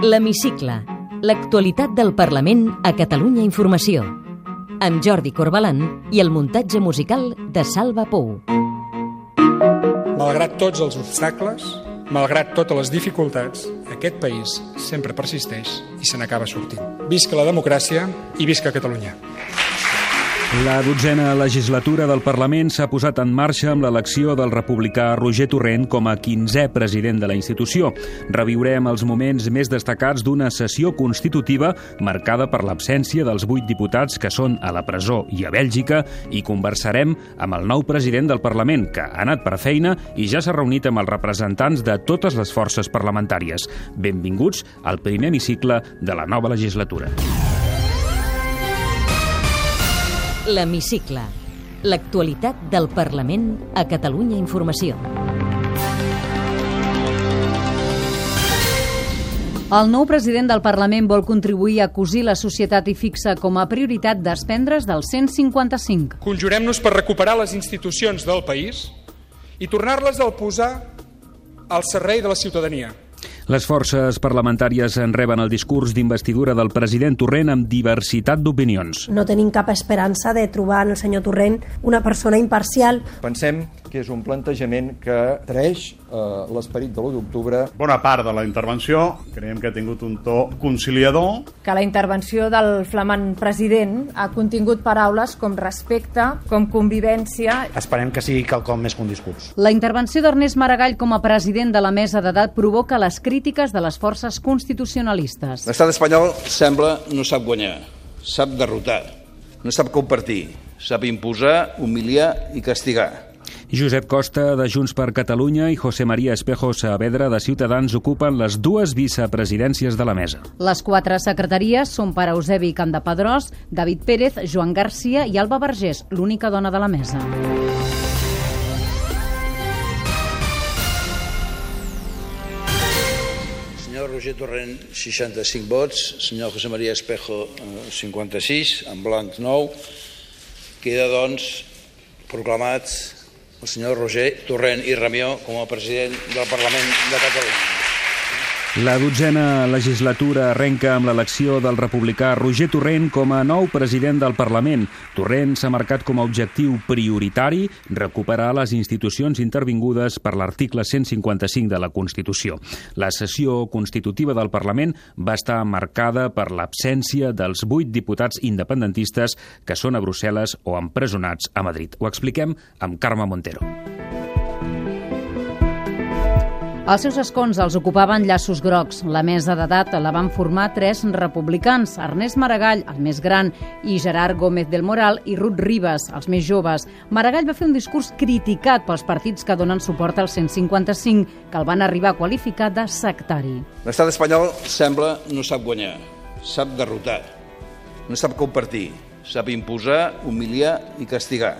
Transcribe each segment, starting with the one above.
L'Hemicicle. L'actualitat del Parlament a Catalunya Informació. Amb Jordi Corbalan i el muntatge musical de Salva Pou. Malgrat tots els obstacles, malgrat totes les dificultats, aquest país sempre persisteix i se n'acaba sortint. Visca la democràcia i visca Catalunya. La dotzena legislatura del Parlament s'ha posat en marxa amb l'elecció del republicà Roger Torrent com a 15è president de la institució. Reviurem els moments més destacats d'una sessió constitutiva marcada per l'absència dels vuit diputats que són a la presó i a Bèlgica i conversarem amb el nou president del Parlament, que ha anat per feina i ja s'ha reunit amb els representants de totes les forces parlamentàries. Benvinguts al primer hemicicle de la nova legislatura. L'Hemicicle. L'actualitat del Parlament a Catalunya Informació. El nou president del Parlament vol contribuir a cosir la societat i fixa com a prioritat desprendre's del 155. Conjurem-nos per recuperar les institucions del país i tornar-les a posar al servei de la ciutadania. Les forces parlamentàries en reben el discurs d'investidura del president Torrent amb diversitat d'opinions. No tenim cap esperança de trobar en el senyor Torrent una persona imparcial. Pensem que és un plantejament que traeix eh, l'esperit de l'1 d'octubre. Bona part de la intervenció creiem que ha tingut un to conciliador. Que la intervenció del flamant president ha contingut paraules com respecte, com convivència. Esperem que sigui quelcom més que un discurs. La intervenció d'Ernest Maragall com a president de la mesa d'edat provoca les crítiques de les forces constitucionalistes. L'estat espanyol sembla no sap guanyar, sap derrotar, no sap compartir, sap imposar, humiliar i castigar. Josep Costa, de Junts per Catalunya, i José María Espejo Saavedra, de Ciutadans, ocupen les dues vicepresidències de la mesa. Les quatre secretaries són per Eusebi Campdepadrós, David Pérez, Joan Garcia i Alba Vergés, l'única dona de la mesa. Senyor Roger Torrent, 65 vots. Senyor José María Espejo, 56, en blanc 9. Queda, doncs, proclamat el senyor Roger Torrent i Ramió com a president del Parlament de Catalunya. La dotzena legislatura arrenca amb l'elecció del republicà Roger Torrent com a nou president del Parlament. Torrent s'ha marcat com a objectiu prioritari recuperar les institucions intervingudes per l'article 155 de la Constitució. La sessió constitutiva del Parlament va estar marcada per l'absència dels vuit diputats independentistes que són a Brussel·les o empresonats a Madrid. Ho expliquem amb Carme Montero. Els seus escons els ocupaven llaços grocs. La mesa d'edat la van formar tres republicans, Ernest Maragall, el més gran, i Gerard Gómez del Moral i Ruth Ribas, els més joves. Maragall va fer un discurs criticat pels partits que donen suport al 155, que el van arribar a qualificar de sectari. L'estat espanyol sembla no sap guanyar, sap derrotar, no sap compartir, sap imposar, humiliar i castigar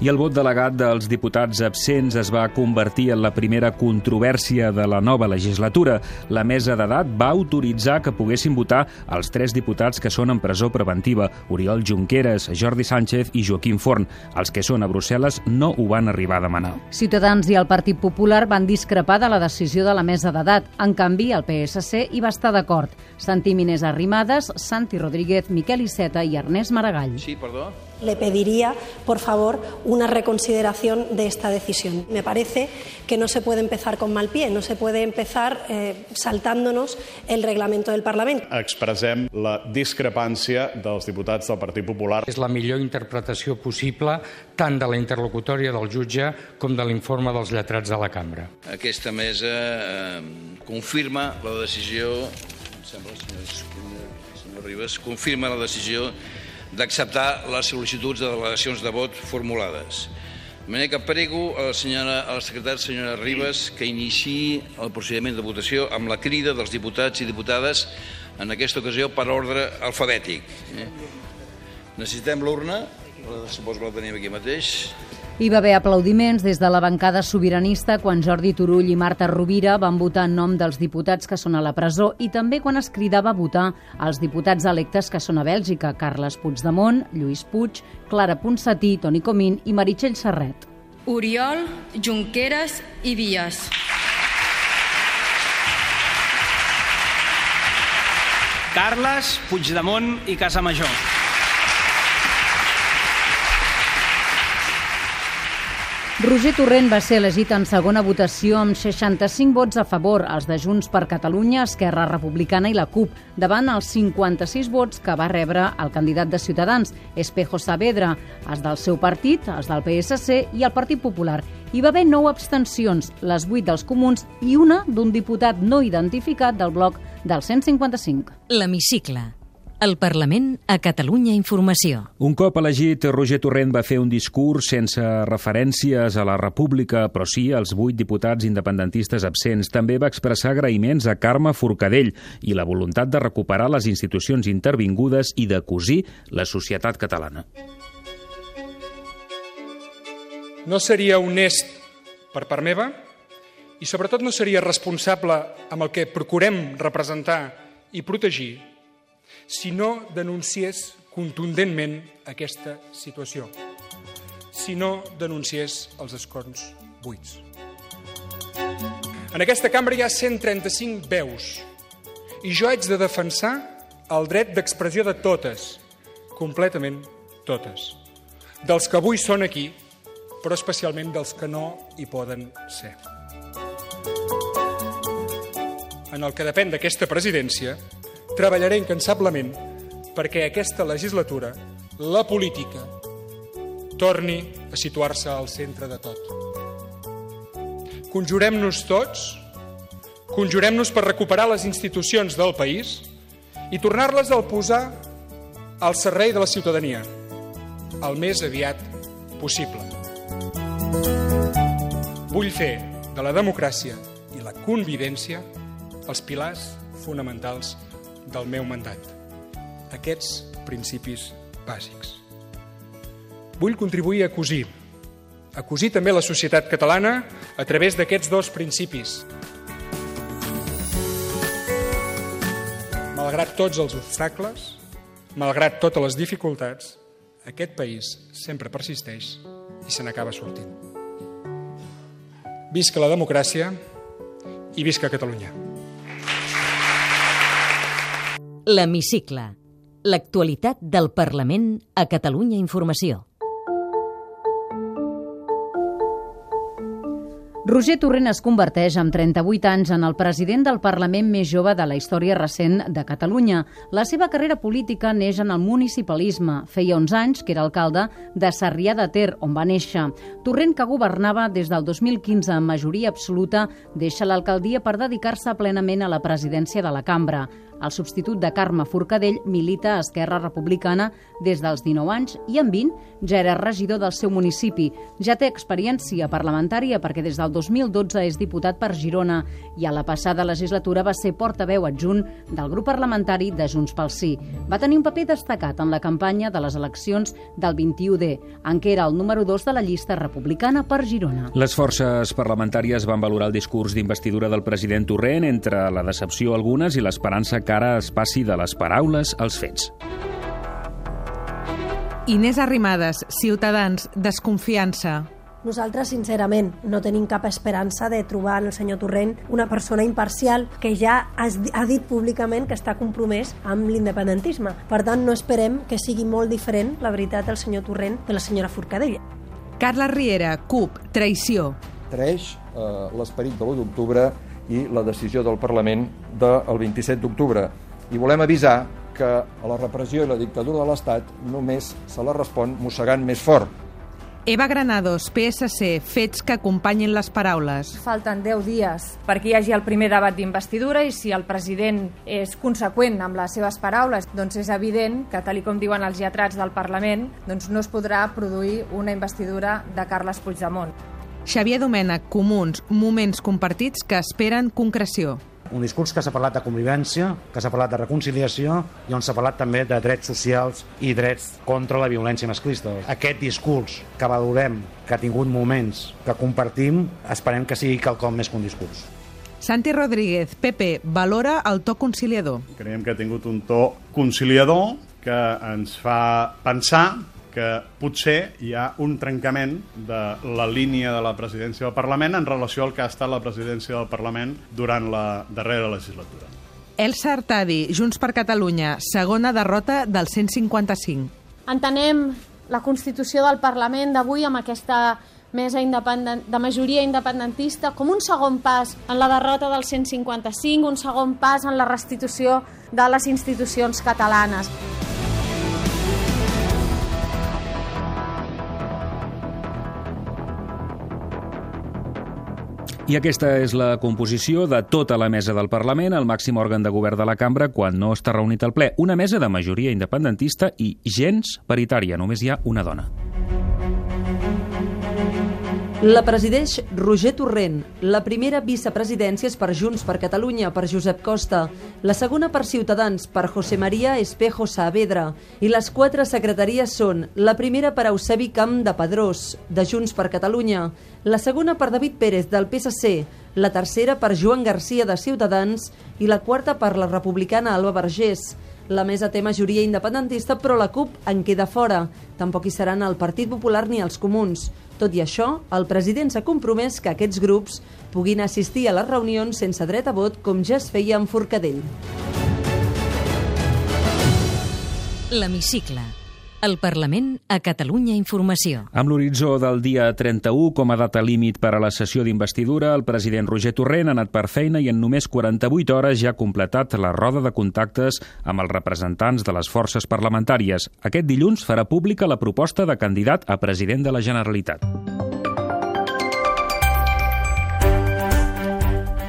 i el vot delegat dels diputats absents es va convertir en la primera controvèrsia de la nova legislatura. La mesa d'edat va autoritzar que poguessin votar els tres diputats que són en presó preventiva, Oriol Junqueras, Jordi Sánchez i Joaquim Forn. Els que són a Brussel·les no ho van arribar a demanar. Ciutadans i el Partit Popular van discrepar de la decisió de la mesa d'edat. En canvi, el PSC hi va estar d'acord. Santi Minés Arrimadas, Santi Rodríguez, Miquel Iceta i Ernest Maragall. Sí, perdó? Le pediría, por favor, una reconsideración de esta decisión. Me parece que no se puede empezar con mal pie, no se puede empezar eh, saltándonos el reglamento del Parlament. Expressem la discrepància dels diputats del Partit Popular. És la millor interpretació possible tant de la interlocutòria del jutge com de l'informe dels lletrats de la cambra. Aquesta mesa eh, confirma la decisió, em sembla, senyor, senyor Ribas, confirma la decisió d'acceptar les sol·licituds de delegacions de vot formulades. De manera que prego a la, senyora, a la secretària senyora Ribas que iniciï el procediment de votació amb la crida dels diputats i diputades en aquesta ocasió per ordre alfabètic. Eh? Necessitem l'urna, suposo que la tenim aquí mateix. Hi va haver aplaudiments des de la bancada sobiranista quan Jordi Turull i Marta Rovira van votar en nom dels diputats que són a la presó i també quan es cridava a votar els diputats electes que són a Bèlgica, Carles Puigdemont, Lluís Puig, Clara Ponsatí, Toni Comín i Meritxell Serret. Oriol, Junqueras i Vies. Carles Puigdemont i Casamajor. Roger Torrent va ser elegit en segona votació amb 65 vots a favor, els de Junts per Catalunya, Esquerra Republicana i la CUP, davant els 56 vots que va rebre el candidat de Ciutadans, Espejo Saavedra, els del seu partit, els del PSC i el Partit Popular. Hi va haver 9 abstencions, les 8 dels comuns i una d'un diputat no identificat del bloc del 155. L'Hemicicle. El Parlament a Catalunya Informació. Un cop elegit, Roger Torrent va fer un discurs sense referències a la República, però sí als vuit diputats independentistes absents. També va expressar agraïments a Carme Forcadell i la voluntat de recuperar les institucions intervingudes i de cosir la societat catalana. No seria honest per part meva i sobretot no seria responsable amb el que procurem representar i protegir si no denunciés contundentment aquesta situació, si no denunciés els escons buits. En aquesta cambra hi ha 135 veus i jo haig de defensar el dret d'expressió de totes, completament totes, dels que avui són aquí, però especialment dels que no hi poden ser. En el que depèn d'aquesta presidència, treballaré incansablement perquè aquesta legislatura, la política, torni a situar-se al centre de tot. Conjurem-nos tots, conjurem-nos per recuperar les institucions del país i tornar-les a posar al servei de la ciutadania el més aviat possible. Vull fer de la democràcia i la convivència els pilars fonamentals del meu mandat. Aquests principis bàsics. Vull contribuir a cosir, a cosir també la societat catalana a través d'aquests dos principis. Malgrat tots els obstacles, malgrat totes les dificultats, aquest país sempre persisteix i se n'acaba sortint. Visca la democràcia i visca Catalunya. L'Hemicicle. L'actualitat del Parlament a Catalunya Informació. Roger Torrent es converteix amb 38 anys en el president del Parlament més jove de la història recent de Catalunya. La seva carrera política neix en el municipalisme. Feia 11 anys que era alcalde de Sarrià de Ter, on va néixer. Torrent, que governava des del 2015 amb majoria absoluta, deixa l'alcaldia per dedicar-se plenament a la presidència de la cambra. El substitut de Carme Forcadell milita a Esquerra Republicana des dels 19 anys i en 20 ja era regidor del seu municipi. Ja té experiència parlamentària perquè des del 2012 és diputat per Girona i a la passada legislatura va ser portaveu adjunt del grup parlamentari de Junts pel Sí. Va tenir un paper destacat en la campanya de les eleccions del 21D, en què era el número 2 de la llista republicana per Girona. Les forces parlamentàries van valorar el discurs d'investidura del president Torrent entre la decepció algunes i l'esperança que que ara es passi de les paraules als fets. Inés Arrimadas, Ciutadans, desconfiança. Nosaltres, sincerament, no tenim cap esperança de trobar en el senyor Torrent una persona imparcial que ja ha dit públicament que està compromès amb l'independentisme. Per tant, no esperem que sigui molt diferent, la veritat, el senyor Torrent de la senyora Forcadell. Carla Riera, CUP, traïció. Traeix eh, l'esperit de l'1 d'octubre i la decisió del Parlament del 27 d'octubre. I volem avisar que a la repressió i la dictadura de l'Estat només se la respon mossegant més fort. Eva Granados, PSC, fets que acompanyin les paraules. Falten 10 dies perquè hi hagi el primer debat d'investidura i si el president és conseqüent amb les seves paraules, doncs és evident que, tal com diuen els lletrats del Parlament, doncs no es podrà produir una investidura de Carles Puigdemont. Xavier Domènech, Comuns, moments compartits que esperen concreció. Un discurs que s'ha parlat de convivència, que s'ha parlat de reconciliació i on s'ha parlat també de drets socials i drets contra la violència masclista. Aquest discurs que valorem, que ha tingut moments que compartim, esperem que sigui quelcom més que un discurs. Santi Rodríguez, PP, valora el to conciliador. Creiem que ha tingut un to conciliador que ens fa pensar que potser hi ha un trencament de la línia de la presidència del Parlament en relació al que ha estat la presidència del Parlament durant la darrera legislatura. Elsa Artadi, Junts per Catalunya, segona derrota del 155. Entenem la Constitució del Parlament d'avui amb aquesta mesa independent, de majoria independentista com un segon pas en la derrota del 155, un segon pas en la restitució de les institucions catalanes. I aquesta és la composició de tota la mesa del Parlament, el màxim òrgan de govern de la cambra, quan no està reunit al ple. Una mesa de majoria independentista i gens paritària, només hi ha una dona. La presideix Roger Torrent. La primera vicepresidència és per Junts per Catalunya, per Josep Costa. La segona per Ciutadans, per José María Espejo Saavedra. I les quatre secretaries són la primera per Eusebi Camp de Pedrós, de Junts per Catalunya. La segona per David Pérez, del PSC. La tercera per Joan Garcia, de Ciutadans. I la quarta per la republicana Alba Vergés. La mesa té majoria independentista, però la CUP en queda fora. Tampoc hi seran el Partit Popular ni els Comuns. Tot i això, el president s'ha compromès que aquests grups puguin assistir a les reunions sense dret a vot com ja es feia amb Forcadell. L'Hemicicle. El Parlament a Catalunya Informació. Amb l'horitzó del dia 31 com a data límit per a la sessió d'investidura, el president Roger Torrent ha anat per feina i en només 48 hores ja ha completat la roda de contactes amb els representants de les forces parlamentàries. Aquest dilluns farà pública la proposta de candidat a president de la Generalitat.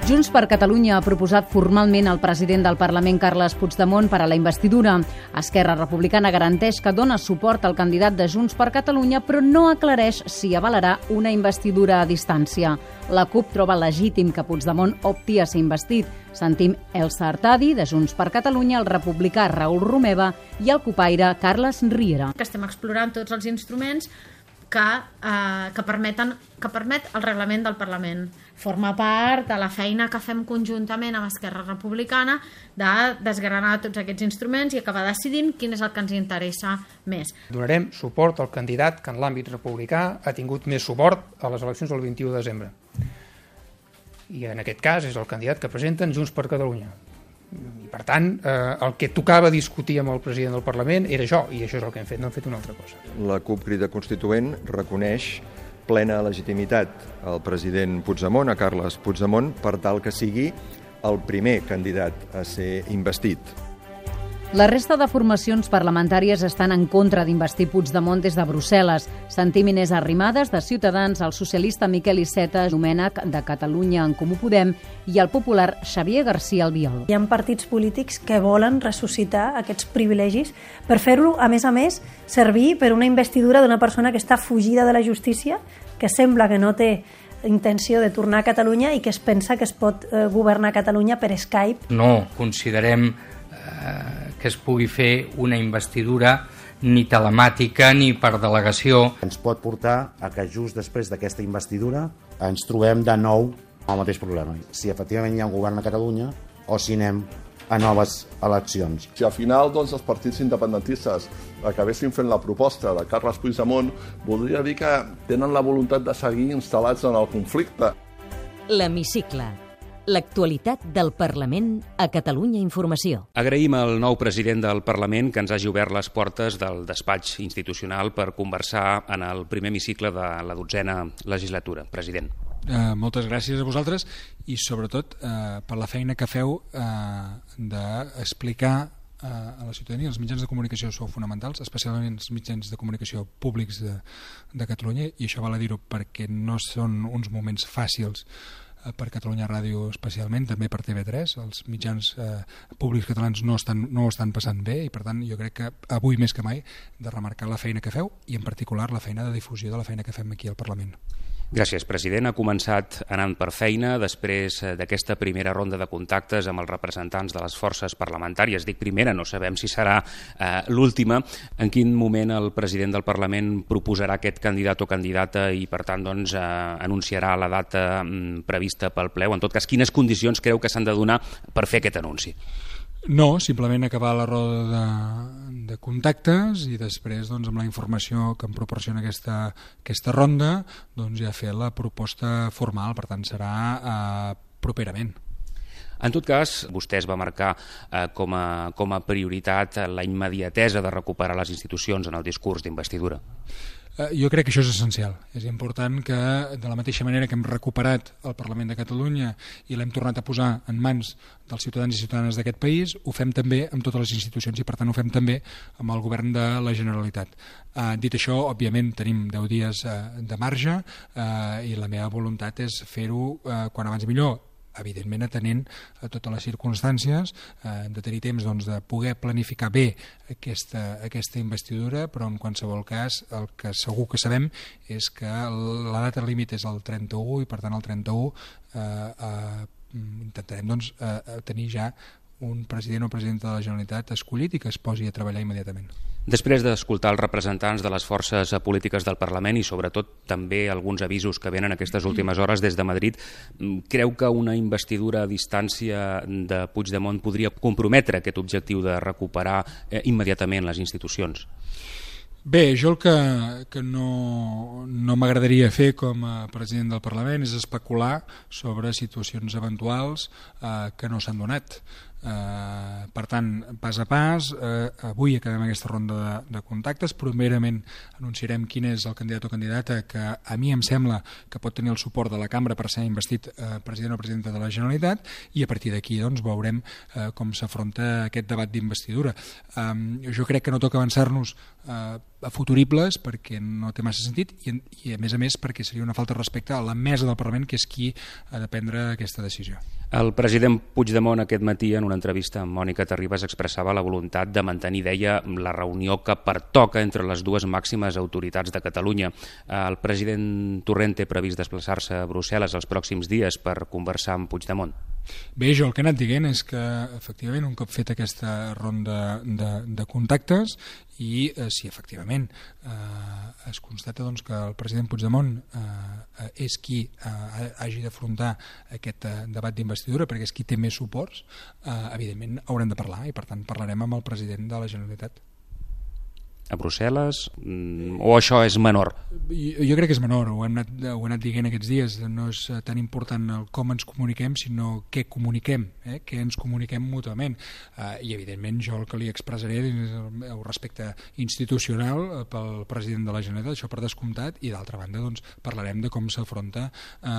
Junts per Catalunya ha proposat formalment al president del Parlament, Carles Puigdemont, per a la investidura. Esquerra Republicana garanteix que dona suport al candidat de Junts per Catalunya, però no aclareix si avalarà una investidura a distància. La CUP troba legítim que Puigdemont opti a ser investit. Sentim Elsa Artadi, de Junts per Catalunya, el republicà Raül Romeva i el copaire Carles Riera. Que estem explorant tots els instruments que, eh, que, permeten, que permet el reglament del Parlament. Forma part de la feina que fem conjuntament amb Esquerra Republicana de desgranar tots aquests instruments i acabar decidint quin és el que ens interessa més. Donarem suport al candidat que en l'àmbit republicà ha tingut més suport a les eleccions del 21 de desembre. I en aquest cas és el candidat que presenten Junts per Catalunya. I per tant, eh, el que tocava discutir amb el president del Parlament era això, i això és el que hem fet, no hem fet una altra cosa. La CUP Crida Constituent reconeix plena legitimitat al president Puigdemont, a Carles Puigdemont, per tal que sigui el primer candidat a ser investit. La resta de formacions parlamentàries estan en contra d'investir Puigdemont des de Brussel·les. Sentim Inés Arrimadas, de Ciutadans, el socialista Miquel Iceta, Domènec, de Catalunya en Comú Podem, i el popular Xavier García Albiol. Hi ha partits polítics que volen ressuscitar aquests privilegis per fer-lo, a més a més, servir per una investidura d'una persona que està fugida de la justícia, que sembla que no té intenció de tornar a Catalunya i que es pensa que es pot eh, governar Catalunya per Skype. No considerem eh, que es pugui fer una investidura ni telemàtica ni per delegació. Ens pot portar a que just després d'aquesta investidura ens trobem de nou el mateix problema. Si efectivament hi ha un govern a Catalunya o si anem a noves eleccions. Si al final doncs, els partits independentistes acabessin fent la proposta de Carles Puigdemont, voldria dir que tenen la voluntat de seguir instal·lats en el conflicte. L'Hemicicle L'actualitat del Parlament a Catalunya Informació. Agraïm al nou president del Parlament que ens hagi obert les portes del despatx institucional per conversar en el primer hemicicle de la dotzena legislatura. President. Uh, moltes gràcies a vosaltres i sobretot uh, per la feina que feu uh, d'explicar uh, a la ciutadania els mitjans de comunicació sou fonamentals, especialment els mitjans de comunicació públics de, de Catalunya i això val a dir-ho perquè no són uns moments fàcils Eh, per Catalunya Ràdio especialment, també per TV3, els mitjans eh, públics catalans no estan, no estan passant bé i per tant jo crec que avui més que mai de remarcar la feina que feu i en particular la feina de difusió de la feina que fem aquí al Parlament. Gràcies, president. Ha començat anant per feina després eh, d'aquesta primera ronda de contactes amb els representants de les forces parlamentàries. Dic primera, no sabem si serà eh, l'última. En quin moment el president del Parlament proposarà aquest candidat o candidata i, per tant, doncs, eh, anunciarà la data mm, prevista pel ple? O, en tot cas, quines condicions creu que s'han de donar per fer aquest anunci? No, simplement acabar la roda de, de contactes i després doncs, amb la informació que em proporciona aquesta, aquesta ronda doncs, ja fer la proposta formal, per tant serà eh, properament. En tot cas, vostè es va marcar eh, com, a, com a prioritat la immediatesa de recuperar les institucions en el discurs d'investidura. Eh, jo crec que això és essencial. És important que, de la mateixa manera que hem recuperat el Parlament de Catalunya i l'hem tornat a posar en mans dels ciutadans i ciutadanes d'aquest país, ho fem també amb totes les institucions i, per tant, ho fem també amb el govern de la Generalitat. Eh, dit això, òbviament, tenim 10 dies eh, de marge eh, i la meva voluntat és fer-ho eh, quan abans millor evidentment atenent a totes les circumstàncies, eh, hem de tenir temps doncs, de poder planificar bé aquesta, aquesta investidura, però en qualsevol cas el que segur que sabem és que la data límit és el 31 i per tant el 31 eh, eh, intentarem doncs, eh, tenir ja un president o presidenta de la Generalitat escollit i que es posi a treballar immediatament. Després d'escoltar els representants de les forces polítiques del Parlament i sobretot també alguns avisos que venen aquestes últimes hores des de Madrid, mm, creu que una investidura a distància de Puigdemont podria comprometre aquest objectiu de recuperar eh, immediatament les institucions? Bé, jo el que, que no, no m'agradaria fer com a president del Parlament és especular sobre situacions eventuals eh, que no s'han donat. Eh, per tant, pas a pas, eh, avui acabem aquesta ronda de, de contactes, primerament anunciarem quin és el candidat o candidata que a mi em sembla que pot tenir el suport de la cambra per ser investit eh, president o presidenta de la Generalitat i a partir d'aquí doncs, veurem eh, com s'afronta aquest debat d'investidura. Eh, jo crec que no toca avançar-nos eh, futuribles perquè no té massa sentit i, i a més a més perquè seria una falta de respecte a la mesa del Parlament que és qui ha de prendre aquesta decisió. El president Puigdemont aquest matí en una entrevista amb Mònica Terribas expressava la voluntat de mantenir, deia, la reunió que pertoca entre les dues màximes autoritats de Catalunya. El president Torrent té previst desplaçar-se a Brussel·les els pròxims dies per conversar amb Puigdemont. Bé, jo el que he anat dient és que efectivament un cop fet aquesta ronda de, de contactes i eh, si efectivament eh, es constata doncs, que el president Puigdemont eh, és qui eh, hagi d'afrontar aquest eh, debat d'investidura perquè és qui té més suports, eh, evidentment haurem de parlar i per tant parlarem amb el president de la Generalitat a Brussel·les mm, o això és menor? Jo, jo crec que és menor, ho hem, anat, ho hem anat dient aquests dies, no és tan important el com ens comuniquem, sinó què comuniquem, eh? què ens comuniquem mútuament. Eh, I evidentment jo el que li expressaré és el respecte institucional eh, pel president de la Generalitat, això per descomptat, i d'altra banda doncs, parlarem de com s'afronta eh,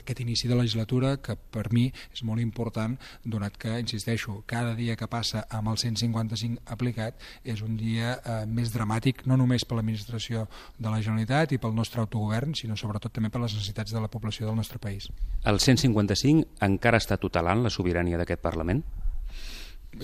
aquest inici de legislatura que per mi és molt important, donat que, insisteixo, cada dia que passa amb el 155 aplicat és un dia eh, més dramàtic no només per l'administració de la Generalitat i pel nostre autogovern, sinó sobretot també per les necessitats de la població del nostre país. El 155 encara està tutelant la sobirania d'aquest Parlament?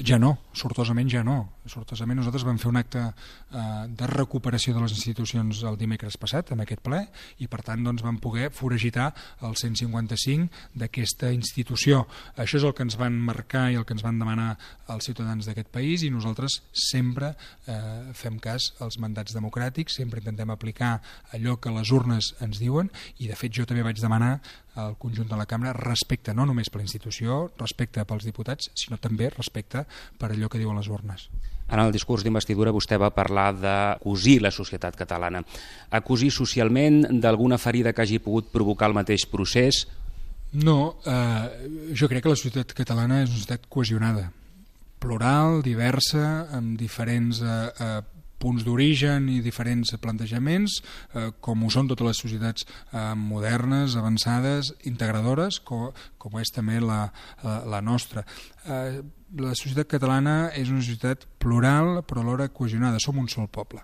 Ja no, sortosament ja no. Sortosament nosaltres vam fer un acte eh, de recuperació de les institucions el dimecres passat, en aquest ple, i per tant doncs, vam poder foragitar el 155 d'aquesta institució. Això és el que ens van marcar i el que ens van demanar els ciutadans d'aquest país i nosaltres sempre eh, fem cas als mandats democràtics, sempre intentem aplicar allò que les urnes ens diuen i de fet jo també vaig demanar al conjunt de la cambra respecte no només per la institució, respecte pels diputats, sinó també respecte per allò que diuen les urnes. En el discurs d'investidura vostè va parlar de cosir la societat catalana. A cosir socialment d'alguna ferida que hagi pogut provocar el mateix procés? No, eh, jo crec que la societat catalana és una societat cohesionada, plural, diversa, amb diferents eh, eh, punts d'origen i diferents plantejaments, eh, com ho són totes les societats eh, modernes, avançades, integradores, com, com és també la, la, la nostra. Eh, la societat catalana és una societat plural però alhora cohesionada, som un sol poble.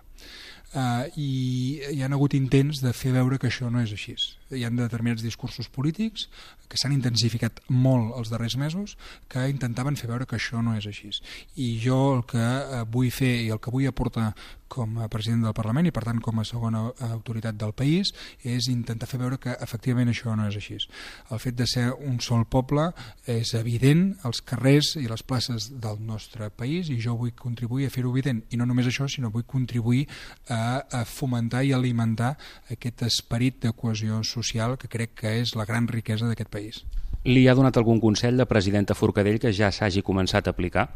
Uh, i hi han hagut intents de fer veure que això no és així. Hi ha determinats discursos polítics que s'han intensificat molt els darrers mesos que intentaven fer veure que això no és així. I jo el que uh, vull fer i el que vull aportar com a president del Parlament i per tant com a segona autoritat del país és intentar fer veure que efectivament això no és així. El fet de ser un sol poble és evident als carrers i les places del nostre país i jo vull contribuir a fer-ho evident i no només això sinó vull contribuir a a fomentar i alimentar aquest esperit de cohesió social que crec que és la gran riquesa d'aquest país. Li ha donat algun consell de presidenta Forcadell que ja s'hagi començat a aplicar?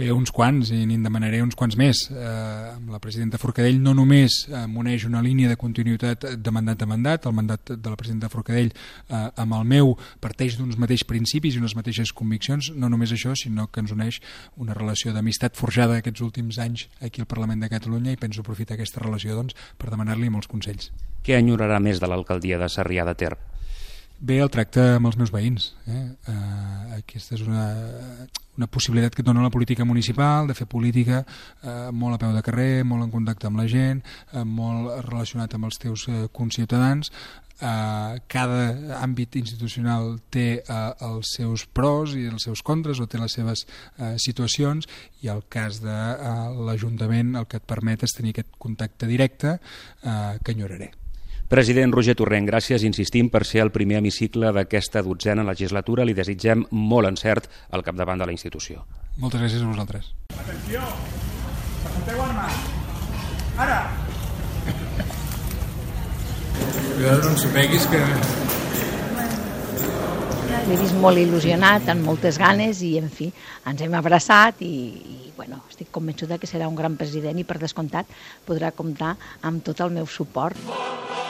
Bé, uns quants, i n'hi demanaré uns quants més. Eh, amb la presidenta Forcadell no només eh, m'uneix una línia de continuïtat de mandat a mandat, el mandat de la presidenta Forcadell eh, amb el meu parteix d'uns mateixos principis i unes mateixes conviccions, no només això, sinó que ens uneix una relació d'amistat forjada aquests últims anys aquí al Parlament de Catalunya i penso aprofitar aquesta relació doncs, per demanar-li molts consells. Què enyorarà més de l'alcaldia de Sarrià de Ter? Bé, el tracte amb els meus veïns. Eh? Uh, aquesta és una, una possibilitat que et dona la política municipal, de fer política uh, molt a peu de carrer, molt en contacte amb la gent, uh, molt relacionat amb els teus uh, conciutadans. Uh, cada àmbit institucional té uh, els seus pros i els seus contres o té les seves uh, situacions i el cas de uh, l'Ajuntament el que et permet és tenir aquest contacte directe uh, que enyoraré. President Roger Torrent, gràcies, insistim, per ser el primer hemicicle d'aquesta dotzena legislatura. Li desitgem molt encert al capdavant de la institució. Moltes gràcies a vosaltres. Atenció! Presenteu armes! Ara! Cuidado, no ensopeguis que... L'he vist molt il·lusionat, amb moltes ganes i, en fi, ens hem abraçat i, i bueno, estic convençuda que serà un gran president i, per descomptat, podrà comptar amb tot el meu suport. S'aixeca